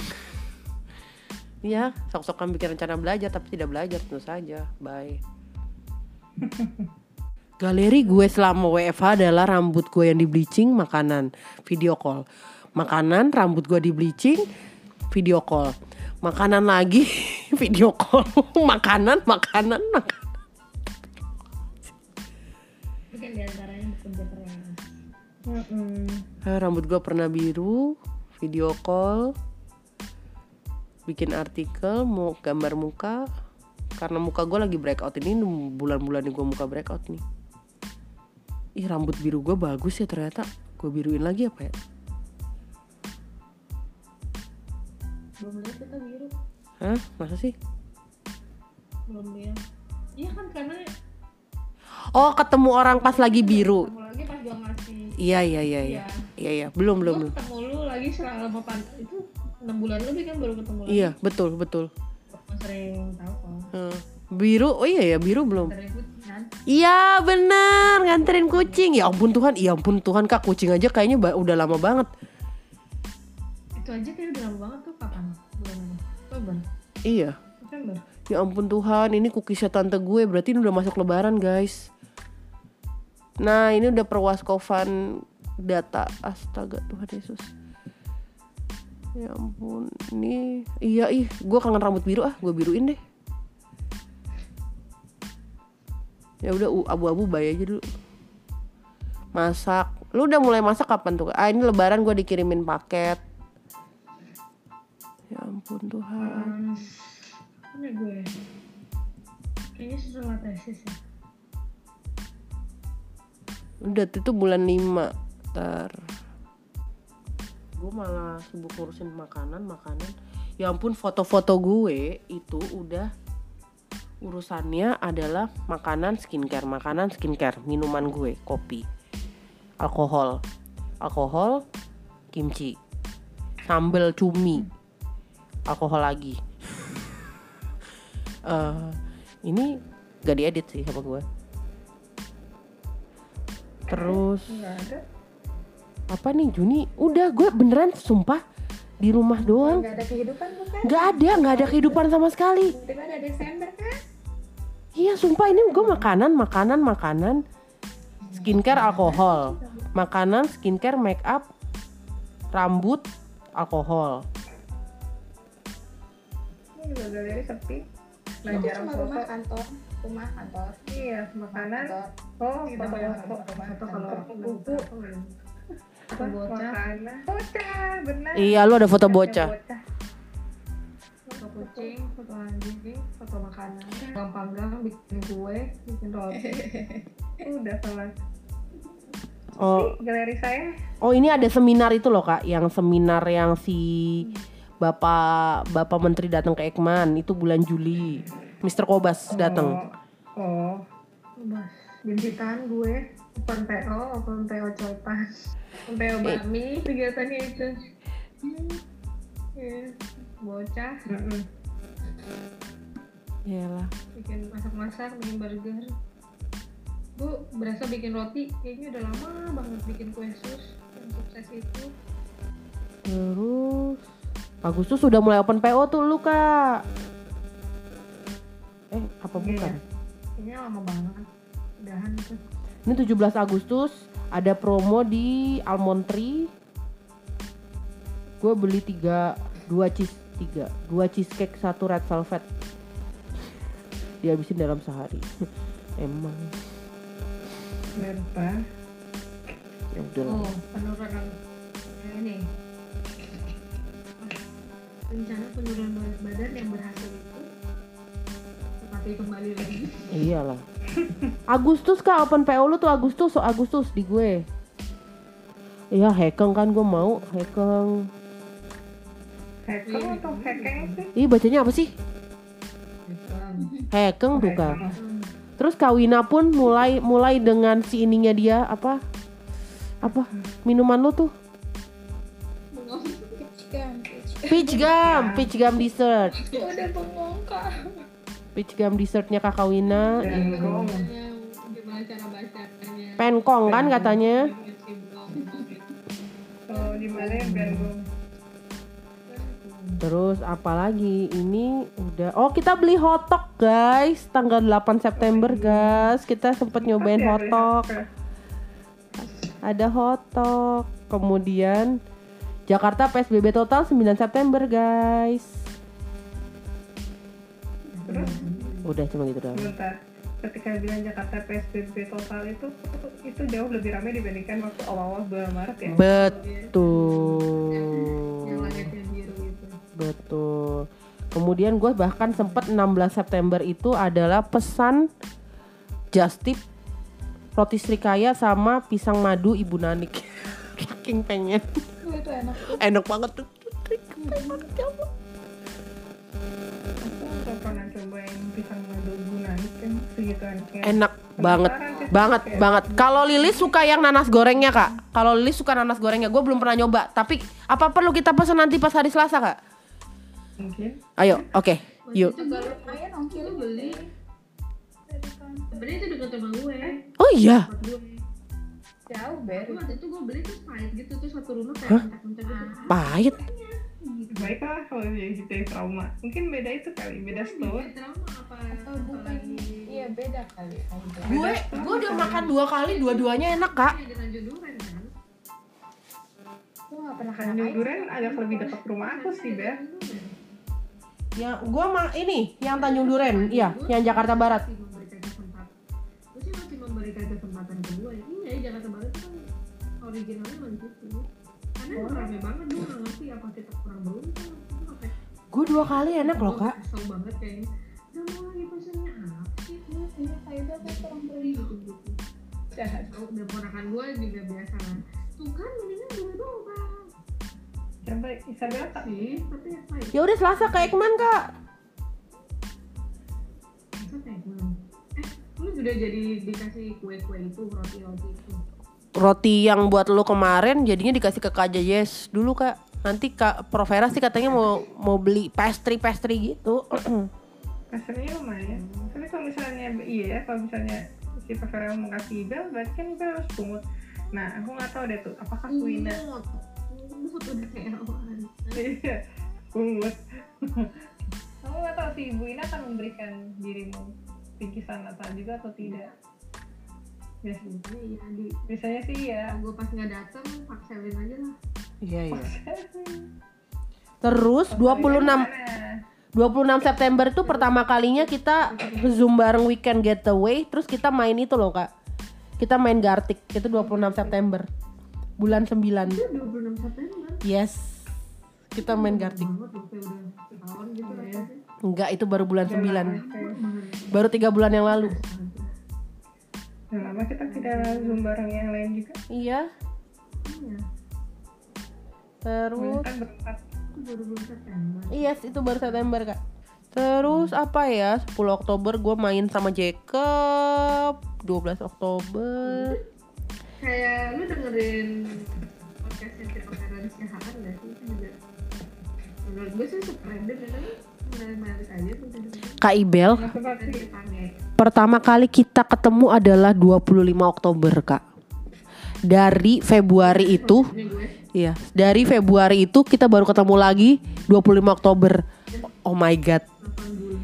Iya, sok-sokan bikin rencana belajar tapi tidak belajar tentu saja. Bye. Galeri gue selama WFH adalah rambut gue yang di bleaching, makanan, video call. Makanan, rambut gue di bleaching, video call. Makanan lagi, video call. makanan, makanan, makanan. kan keras Eh, rambut gue pernah biru, video call, bikin artikel, mau gambar muka. Karena muka gue lagi breakout ini bulan-bulan gue muka breakout nih. Ih rambut biru gue bagus ya ternyata. Gue biruin lagi apa ya? belum lihat kita biru Hah? Masa sih? belum lihat iya kan karena Oh ketemu orang pas lagi biru. ketemu lagi pas gua ngasih Iya iya iya iya. Iya. Iya iya belum belum belum. ketemu lu lagi selama pan itu enam bulan lebih kan baru ketemu lagi Iya betul betul. Sering tahu kok Hmm. Biru, oh iya ya biru belum. kan Iya bener nganterin kucing. Ya ampun Tuhan, ya ampun Tuhan kak kucing aja kayaknya ba- udah lama banget. itu aja kayak udah lama banget tuh kapan bulan Oktober Iya. November Ya ampun Tuhan, ini cookiesnya tante gue berarti ini udah masuk lebaran guys. Nah ini udah perwaskovan data astaga Tuhan Yesus. Ya ampun, ini iya ih, gue kangen rambut biru ah, gue biruin deh. Ya udah abu-abu bay aja dulu. Masak, lu udah mulai masak kapan tuh? Ah ini lebaran gue dikirimin paket. Ya ampun Tuhan. hmm. ini gue kayaknya setelah tesis ya Udah itu bulan 5 Ntar Gue malah sibuk ngurusin makanan Makanan. Ya ampun foto-foto gue Itu udah Urusannya adalah Makanan skincare Makanan skincare Minuman gue Kopi Alkohol Alkohol Kimchi Sambal cumi Alkohol lagi. Eh, Ini Gak diedit sih sama gue. Terus apa nih Juni? Udah gue beneran sumpah di rumah doang. nggak ada kehidupan bukan? Nggak ada, nggak ada kehidupan sama sekali. tiba ada Desember kan? Iya sumpah ini gue makanan, makanan, makanan, skincare, alkohol, makanan, skincare, make up, rambut, alkohol. ini juga galeri sepi. Itu belajar rumah kantor. Rumah kantor. Iya makanan. Kantor. Oh foto foto foto. Foto kalau buku apa? Bocah. Bocah benar. Iya lu ada foto bocah. foto kucing foto anjing foto makanan. Gampang gampang bikin kue bikin roti. Udah kelas Oh, galeri saya. Oh ini ada seminar itu loh kak, yang seminar yang si bapak bapak menteri datang ke Ekman. Itu bulan Juli. Mr. Kobas datang. oh Bebas. Bimpitan gue open PO, open PO coipan open PO bami kegiatannya itu hmm. ya bocah mm-mm. Iyalah. bikin masak-masak bikin burger bu berasa bikin roti kayaknya udah lama banget bikin kue sus yang sukses itu Terus Agustus sudah mulai open PO tuh lu kak. Eh apa Iya. bukan? kayaknya lama banget tuh Ini 17 Agustus ada promo di Almond Tree. Gue beli tiga dua cheese tiga dua cheesecake satu red velvet. Dihabisin dalam sehari. Emang berapa ya udah lah. oh penurunan ya ini rencana penurunan berat badan yang berhasil tetapi kembali lagi Iyalah. Agustus kak open PO lu tuh Agustus so Agustus di gue. Iya hekeng kan gue mau hekeng. hekeng atau hekeng sih Ih bacanya apa sih? Hekeng tuh kak. Terus Kawina pun mulai mulai dengan si ininya dia apa? Apa? Minuman lu tuh? peach gum peach Peach gum, peach gum dessert. udah bengong kak Peach gum dessertnya Kak Kawina. Bengong. gimana cara bacanya? Penkong kan katanya. di mana ya bengong Terus apalagi? Ini udah. Oh kita beli hotdog guys. Tanggal 8 September guys. Kita sempet nyobain Oke, hotdog oke. Ada hotdog Kemudian Jakarta PSBB total 9 September guys terus Udah cuma gitu doang bentar ketika bilang Jakarta PSBB total itu itu jauh lebih ramai dibandingkan waktu awal-awal bulan Maret ya. Betul. yang langitnya biru itu Betul. Kemudian gue bahkan sempet 16 September itu adalah pesan just tip roti srikaya sama pisang madu Ibu Nanik. Saking pengen. Itu enak tuh Enak banget tuh. Aku pisang madu Gunani kan. Enak banget. Banget banget. Kalau Lilis suka yang nanas gorengnya, Kak. Kalau Lilis suka nanas gorengnya, gue belum pernah nyoba. Tapi apa perlu kita pesan nanti pas hari Selasa, Kak? Mungkin. Ayo, oke. Yuk. juga lumayan beli sebenarnya itu rumah gue Oh iya. jauh Tapi ber waktu itu gue beli tuh pahit gitu tuh satu rumah kayak pencet-pencet gitu Pahit. Baiklah kalau jadi yang trauma. Mungkin beda itu kali, beda store. Trauma apa atau bukan iya beda kali bilang. Gue gue udah makan dua kali, dua-duanya enak, Kak. Yang di Tanjung Duren kan Gue gak pernah Tanjung kena Duren agak lebih dekat rumah aku sih, Ber. Yang gue mah ini, yang Tanjung Duren, iya, yang Jakarta Barat. masih memberikan kesempatan gue sih masih memberikan kesempatan kedua ya iya Jakarta Barat kan originalnya emang gitu karena emang rame banget gue gak ngerti apa kita kurang beruntung itu. Sampai Gue dua kali enak loh, Kak. kesel banget kayaknya udah mau lagi pesennya apa sih? Iya, kayaknya kayak udah kayak orang beli gitu gitu. Jahat oh, udah ponakan gue juga biasa kan. Tuh kan mendingan dua doang Coba Isabel tak sih tapi apa ya? Ya udah Selasa ke Ekman, Kak. eh lu sudah jadi dikasih kue-kue itu roti-roti itu Roti yang buat lu kemarin jadinya dikasih ke Kak Yes dulu, Kak. Nanti Kak Provera sih katanya mau mau beli pastry-pastry gitu. Kasarnya lumayan. Tapi kalau misalnya iya ya, kalau misalnya si Ferel mau kasih Ibel, berarti kan Ibel harus pungut. Nah, aku nggak tahu deh tuh, apakah Kuina Pungut udah kayak apaan iya pungut. Kamu nggak tahu si Ibu Ina akan memberikan dirimu bingkisan Natal juga atau tidak? Biasanya, Iya, di biasanya sih ya. gue pas nggak datang paksain aja lah Iya, iya. Terus 26 26 September itu pertama kalinya kita Zoom bareng weekend getaway terus kita main itu loh, Kak. Kita main Gartic itu 26 September. Bulan 9. itu 26 September Yes. Kita main setahun gitu rasanya Enggak, itu baru bulan 9. Baru tiga bulan yang lalu. Udah lama kita tidak zoom bareng yang lain juga. Iya. iya Terus Kan baru bulan September Yes, itu baru September, Kak. Terus apa ya? 10 Oktober gue main sama Jacob. 12 Oktober. kayak lu dengerin podcastnya Tira Pangeran Siahaan gak sih juga menurut gue sih surprised ya kan menarik aja Kak Ibel, dan pertama kali kita ketemu adalah 25 Oktober, Kak. Dari Februari itu, iya, dari Februari itu kita baru ketemu lagi 25 Oktober. Oh my god. 8 bulan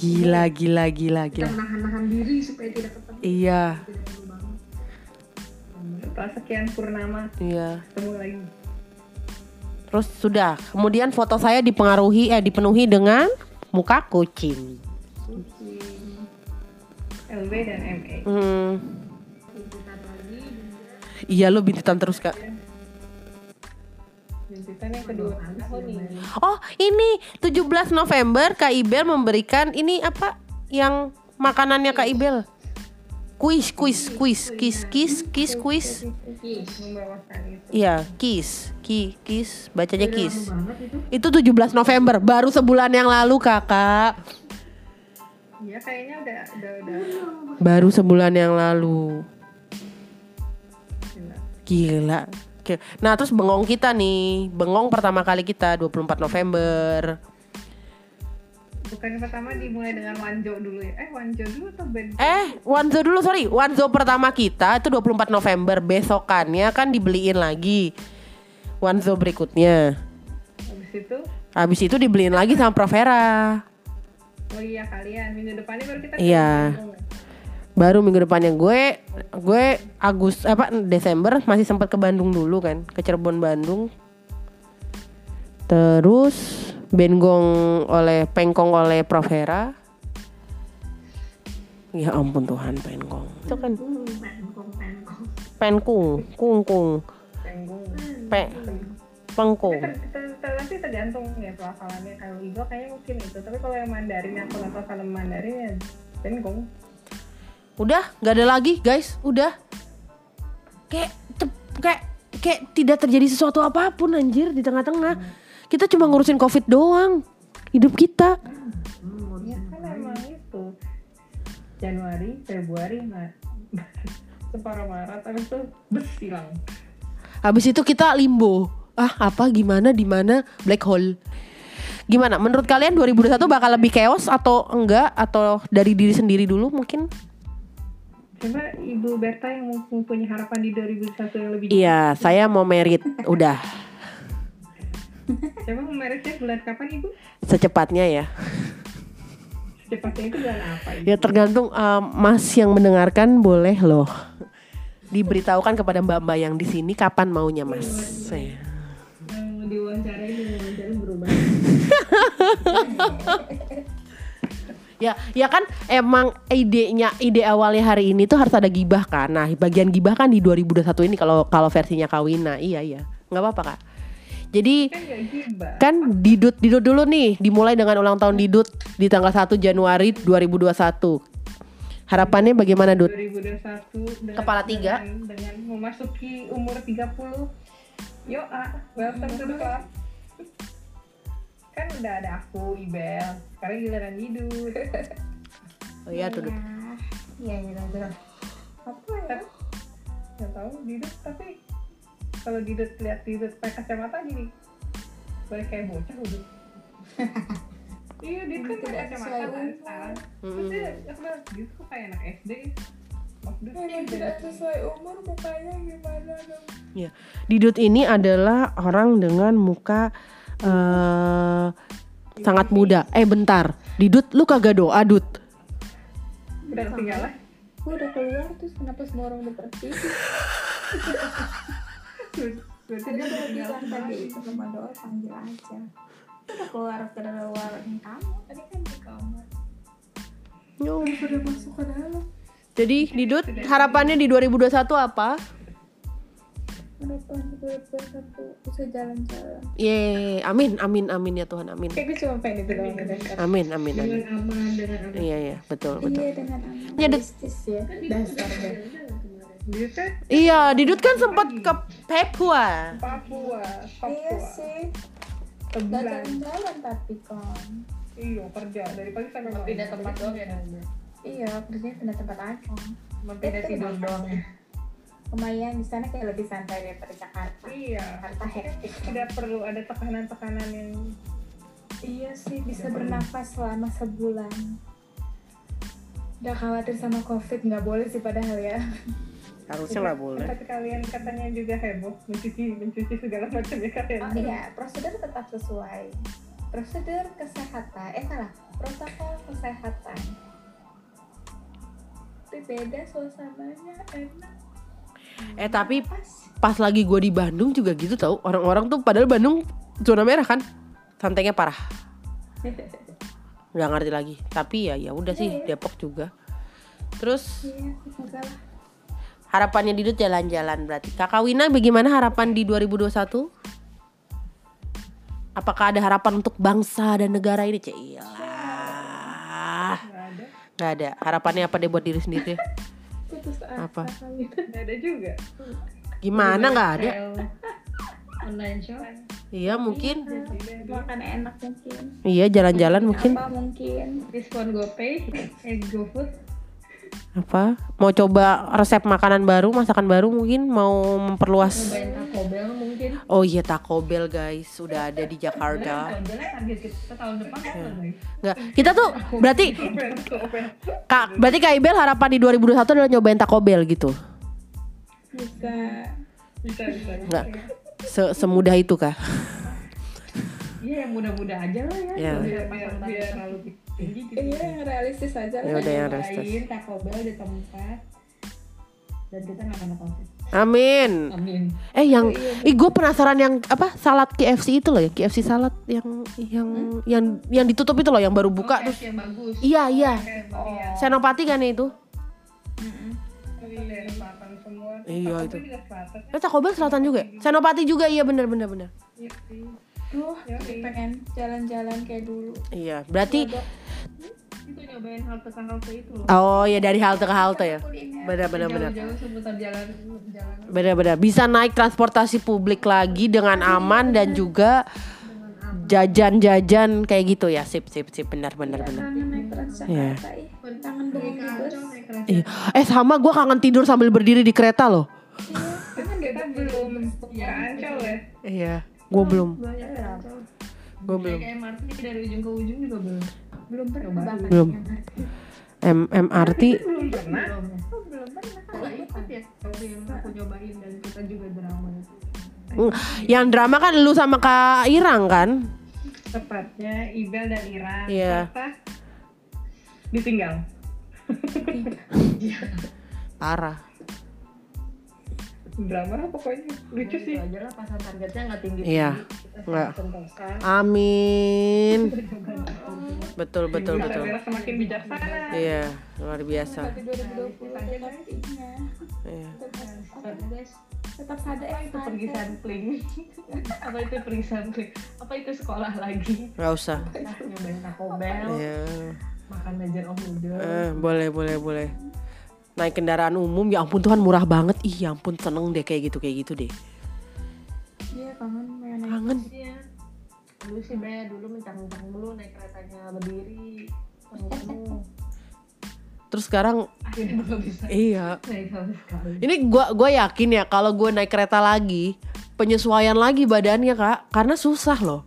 Gila, gila, gila, kita gila. menahan-nahan diri supaya tidak ketemu Iya, setelah sekian purnama iya. ketemu lagi. Terus sudah, kemudian foto saya dipengaruhi eh dipenuhi dengan muka kucing. LB dan MA. Hmm. Lagi Iya lo bintitan terus kak. Bintitan yang kedua tahun ini. Oh ini 17 November Kak Ibel memberikan ini apa yang makanannya Kak Ibel? Kuis, kuis, kuis, kis, kis, kis, kuis. Iya, kis, ki, kis, bacanya kis. Itu 17 November, baru sebulan yang lalu kakak. Iya kayaknya udah udah udah. Baru sebulan yang lalu. Gila. Gila. Oke. Nah terus bengong kita nih, bengong pertama kali kita 24 November. Bukan pertama dimulai dengan Wanjo dulu ya? Eh Wanjo dulu atau Ben? Eh, Wanzo dulu sorry. Wanzo pertama kita itu 24 November. Besokannya kan dibeliin lagi. Wanzo berikutnya. Habis itu, Habis itu dibeliin lagi sama Provera. Oh iya kalian minggu depannya baru kita. Iya. Baru minggu depannya gue gue Agus apa Desember masih sempat ke Bandung dulu kan, ke Cirebon Bandung. Terus Bengong oleh Pengkong oleh Provera. Ya ampun Tuhan Penkong. Itu kan Penkong, penkong. Penkung, Kungkung, Tenggung. Pe, Pengkung. Ter, ter- nanti tergantung ya pelafalannya. Kalau Igo kayaknya mungkin itu. Tapi kalau yang Mandarin yang kalau pelafalan Mandarin ya Tenggung. Udah, nggak ada lagi guys. Udah. Kayak cep- kayak kayak tidak terjadi sesuatu apa pun anjir di tengah-tengah. Kita cuma ngurusin covid doang. Hidup kita. Ya kan emang itu Januari, Februari, Maret. Separuh Maret, habis itu bersilang. Habis itu kita limbo. Ah, apa gimana di mana black hole. Gimana? Menurut kalian 2021 bakal lebih chaos atau enggak atau dari diri sendiri dulu mungkin? Coba Ibu Berta yang mempunyai harapan di 2021 yang lebih Iya, saya mau merit. Udah, Coba meritnya bulan kapan Ibu? secepatnya ya. Secepatnya itu bulan apa Ibu? Ya tergantung um, Mas yang mendengarkan boleh loh diberitahukan kepada mbak-mbak yang di sini kapan maunya Mas. Saya. Yang diwawancarai dengan wawancara berubah. Ya, ya kan emang idenya ide awalnya hari ini tuh harus ada gibah kan. Nah, bagian gibah kan di 2021 ini kalau kalau versinya Kawina. Iya, iya. nggak apa-apa, Kak. Jadi Kan kan Didut Didut dulu nih dimulai dengan ulang tahun Didut di tanggal 1 Januari 2021. Harapannya bagaimana, Dut? 2021 dengan, Kepala tiga. dengan, dengan memasuki umur 30 yo ah welcome to the club kan udah ada aku Ibel. Sekarang giliran Didut Oh iya tuh, Dut. Iya, iya, iya. Apa ya? nggak tahu Didut tapi kalau Didut lihat Didut pakai kacamata gini boleh kayak bocah udah iya Didut kan pakai kacamata sesuai kan? terus dia aku bilang Didut kok kayak anak SD tidak sesuai umur mukanya gimana dong? Ya, Didut ini adalah orang dengan muka eh sangat muda. Eh bentar, Didut lu kagak doa, Dut. udah ketinggalan Gue udah keluar terus kenapa semua orang udah pergi? berarti dia udah ketinggalan tadi itu rumah doa panggil aja. Udah keluar ke luar kamu tadi kan di kamar. Udah masuk ke dalam. Jadi Didut harapannya di 2021 apa? Harapan gue satu bisa jalan-jalan. Ye, amin, amin, amin ya Tuhan, amin. kayak gue cuma pengen itu doang Amin, amin, amin. Dengan aman, dengan aman. Iya, iya, betul, betul. Iya dengan aman. Ya, ya dasarnya. Didut kan Iya, Didut kan sempat ke Papua. Papua Iya Papua sih. Gak sebulan jalan-jalan tapi kan. iya kerja dari pagi sampai malam Pindah tempat doang ya? Iya kerjanya pindah tempat aja. Cuma pindah tidur doang ya? Lumayan di sana kayak lebih santai daripada Jakarta. iya Jakarta hektik. tidak perlu ada tekanan-tekanan yang Iya sih bisa bernafas selama sebulan. Udah khawatir sama covid nggak boleh sih padahal ya. Harusnya nggak boleh. tapi kalian katanya juga heboh mencuci mencuci segala macam ya kalian Oh iya prosedur tetap sesuai. Prosedur kesehatan eh salah protokol kesehatan. Tapi beda suasananya enak. Eh tapi Pas. pas lagi gue di Bandung juga gitu tau. Orang-orang tuh padahal Bandung zona merah kan. Santainya parah. nggak ngerti lagi. Tapi ya ya udah sih Depok juga. Terus Iya harapannya Didut jalan-jalan berarti. Kakak Wina bagaimana harapan di 2021? Apakah ada harapan untuk bangsa dan negara ini? Cailah. Nggak ada Gak ada. Harapannya apa deh buat diri sendiri? Putus Apa? asa kali. nggak ada juga Gimana nggak ada? Online shop. Iya mungkin. Makan enak mungkin. Iya jalan-jalan mungkin. Apa mungkin? Diskon GoPay, eh GoFood. Apa? Mau coba resep makanan baru, masakan baru mungkin? Mau memperluas? Cobain Taco Bell mungkin. Oh iya Taco Bell guys, sudah ada di Jakarta. Nggak, kita tuh berarti Kak, berarti Kak Ibel harapan di 2021 adalah nyobain Taco Bell gitu. Bisa. bisa bisa Enggak. Se semudah itu kah? Iya yang mudah-mudah aja lah ya. Nggak usah biar biar pasang biar target terlalu tinggi gitu Iya yang realistis aja Ya lah. udah yang restes. Taco Bell di tempat dan kita nggak kena covid. Amin. Amin. Eh yang, ih gue penasaran yang apa salad KFC itu loh ya KFC salad yang yang yang yang ditutup itu loh yang baru buka terus. yang bagus. Iya iya. Oh, Senopati kan itu. itu daerah selatan semua. Iya, itu. Eh Taco Bell selatan juga. ya? Senopati juga iya bener bener bener. Iya sih. Duh, pengen jalan-jalan kayak dulu. Iya berarti Itu nyobain halte itu loh. oh ya dari halte ke halte ya. Jauh-jauh seputar jalan jalan Benar-benar bisa naik transportasi publik lagi dengan aman dan juga jajan-jajan kayak gitu ya. Sip sip sip benar benar benar. Iya. Iya. Eh sama gue kangen tidur sambil berdiri di kereta loh. Kan kita belum ya. Iya. Gue belum. Gue belum. Kayak MRT dari ujung ke ujung juga belum. Belum pernah bahkan. Belum. M MRT. Belum pernah. Belum ya. belum pernah kan ikut ya. Tapi yang aku nyobain dan kita juga drama. Yang drama kan lu sama Kak Irang kan? Tepatnya Ibel dan Ira. Iya. Ternyata ditinggal. Parah. Drama pokoknya. Lucu sih. Itu aja lah pasang targetnya nggak tinggi. Iya. Kita Nggak. Amin. Betul betul betul. semakin bijaksana. Iya, luar biasa. Tapi 2020 aja pastinya. Iya. Tetap ada itu pergi sampling? apa itu pergi sampling? Apa itu sekolah lagi? Gak usah. Nyobain Taco Bell, Iya. makan of Noodle. Eh, boleh, boleh, boleh. Naik kendaraan umum, ya ampun Tuhan murah banget. Ih, ya ampun seneng deh kayak gitu, kayak gitu deh. Iya kangen main naik. Kangen. Dulu sih Be, dulu mencang-mencang dulu naik keretanya berdiri. Terus sekarang, iya. Ini gua gua yakin ya kalau gue naik kereta lagi, penyesuaian lagi badannya kak, karena susah loh.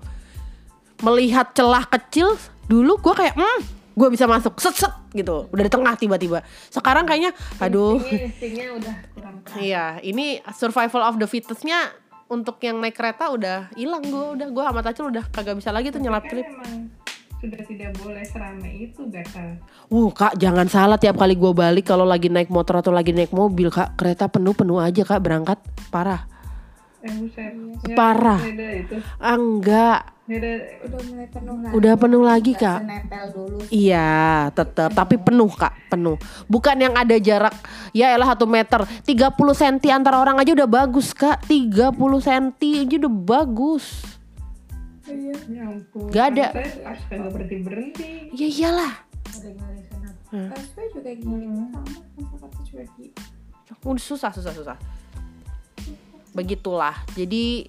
Melihat celah kecil, dulu gua kayak, hmm, gue bisa masuk, set set gitu, udah di tengah tiba-tiba. Sekarang kayaknya, aduh. Instingnya, instingnya udah kurang. Iya, ini survival of the fittestnya untuk yang naik kereta udah hilang gue udah gue sama Tacil udah kagak bisa lagi tuh nyelap Kan klip. emang sudah tidak boleh seramai itu Gaka. Wuh kak jangan salah tiap kali gue balik kalau lagi naik motor atau lagi naik mobil kak kereta penuh penuh aja kak berangkat parah. Eh buset. Ya, Parah. Itu. Ah, enggak, Beda. Udah mulai penuh lagi. udah penuh lagi Nggak kak. dulu. Iya tetap tapi penuh kak penuh. Bukan yang ada jarak ya elah satu meter 30 cm antara orang aja udah bagus kak 30 cm aja udah bagus. Iya. Ya ampun. Gak ada. Kagak berhenti berhenti. Ya iyalah. Juga gini sama juga gini. Udah susah susah susah. Begitulah. Jadi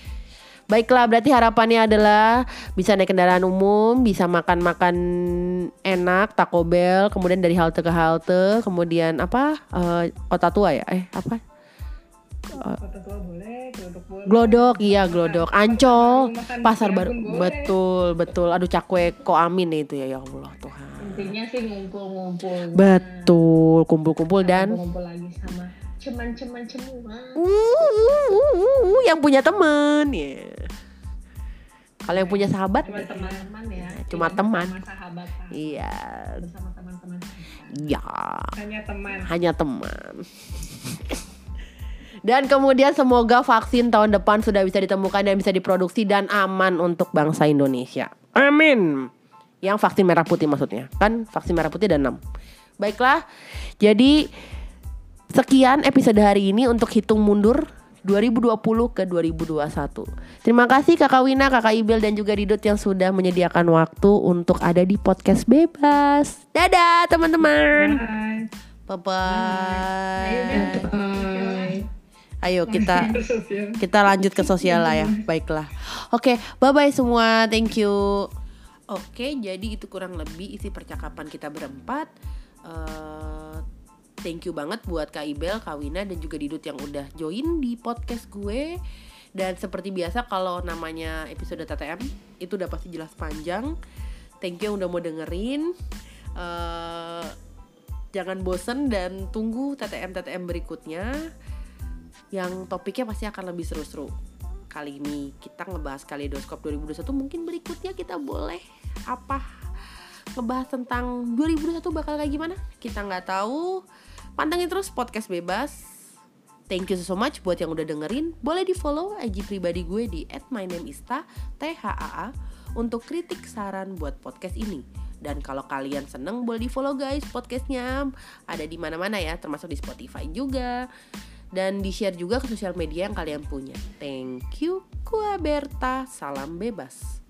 baiklah berarti harapannya adalah bisa naik kendaraan umum, bisa makan-makan enak, Taco Bell, kemudian dari halte ke halte, kemudian apa? eh, kota tua ya? Eh, apa? Kota tua boleh, glodok boleh. Glodok, iya glodok. Ancol, pasar baru. Betul, betul. Aduh cakwe kok amin itu ya ya Allah Tuhan. Intinya sih ngumpul-ngumpul. Betul, kumpul-kumpul dan ngumpul lagi sama ceman-ceman semua. uh, uh, uh, uh, uh, yang punya temen ya. Kalau yang punya sahabat, Cuma teman. Teman ya. Cuma Iya, teman. Sahabat. iya, Bersama teman-teman. ya Hanya teman. hanya teman. Dan kemudian semoga vaksin tahun depan sudah bisa ditemukan dan bisa diproduksi dan aman untuk bangsa Indonesia. Amin. Yang vaksin merah putih maksudnya. Kan vaksin merah putih dan 6. Baiklah. Jadi sekian episode hari ini untuk hitung mundur 2020 ke 2021. Terima kasih Kakak Wina, Kakak Ibel dan juga Ridot yang sudah menyediakan waktu untuk ada di podcast bebas. Dadah teman-teman. Bye. Bye bye. Bye. Ayo kita kita lanjut ke sosial lah ya. Baiklah. Oke, bye bye semua. Thank you. Oke, jadi itu kurang lebih isi percakapan kita berempat. Eh, thank you banget buat Kak Ibel, Kak Wina dan juga Didut yang udah join di podcast gue. Dan seperti biasa kalau namanya episode TTM itu udah pasti jelas panjang. Thank you yang udah mau dengerin. Eh, jangan bosen dan tunggu TTM TTM berikutnya yang topiknya pasti akan lebih seru-seru. Kali ini kita ngebahas Kaleidoskop 2021 mungkin berikutnya kita boleh apa ngebahas tentang 2021 bakal kayak gimana? Kita nggak tahu. Pantengin terus podcast bebas. Thank you so much buat yang udah dengerin. Boleh di follow IG pribadi gue di @mynameista THAA untuk kritik saran buat podcast ini. Dan kalau kalian seneng boleh di follow guys podcastnya ada di mana-mana ya, termasuk di Spotify juga. Dan di share juga ke sosial media yang kalian punya. Thank you, Gua Berta. Salam bebas.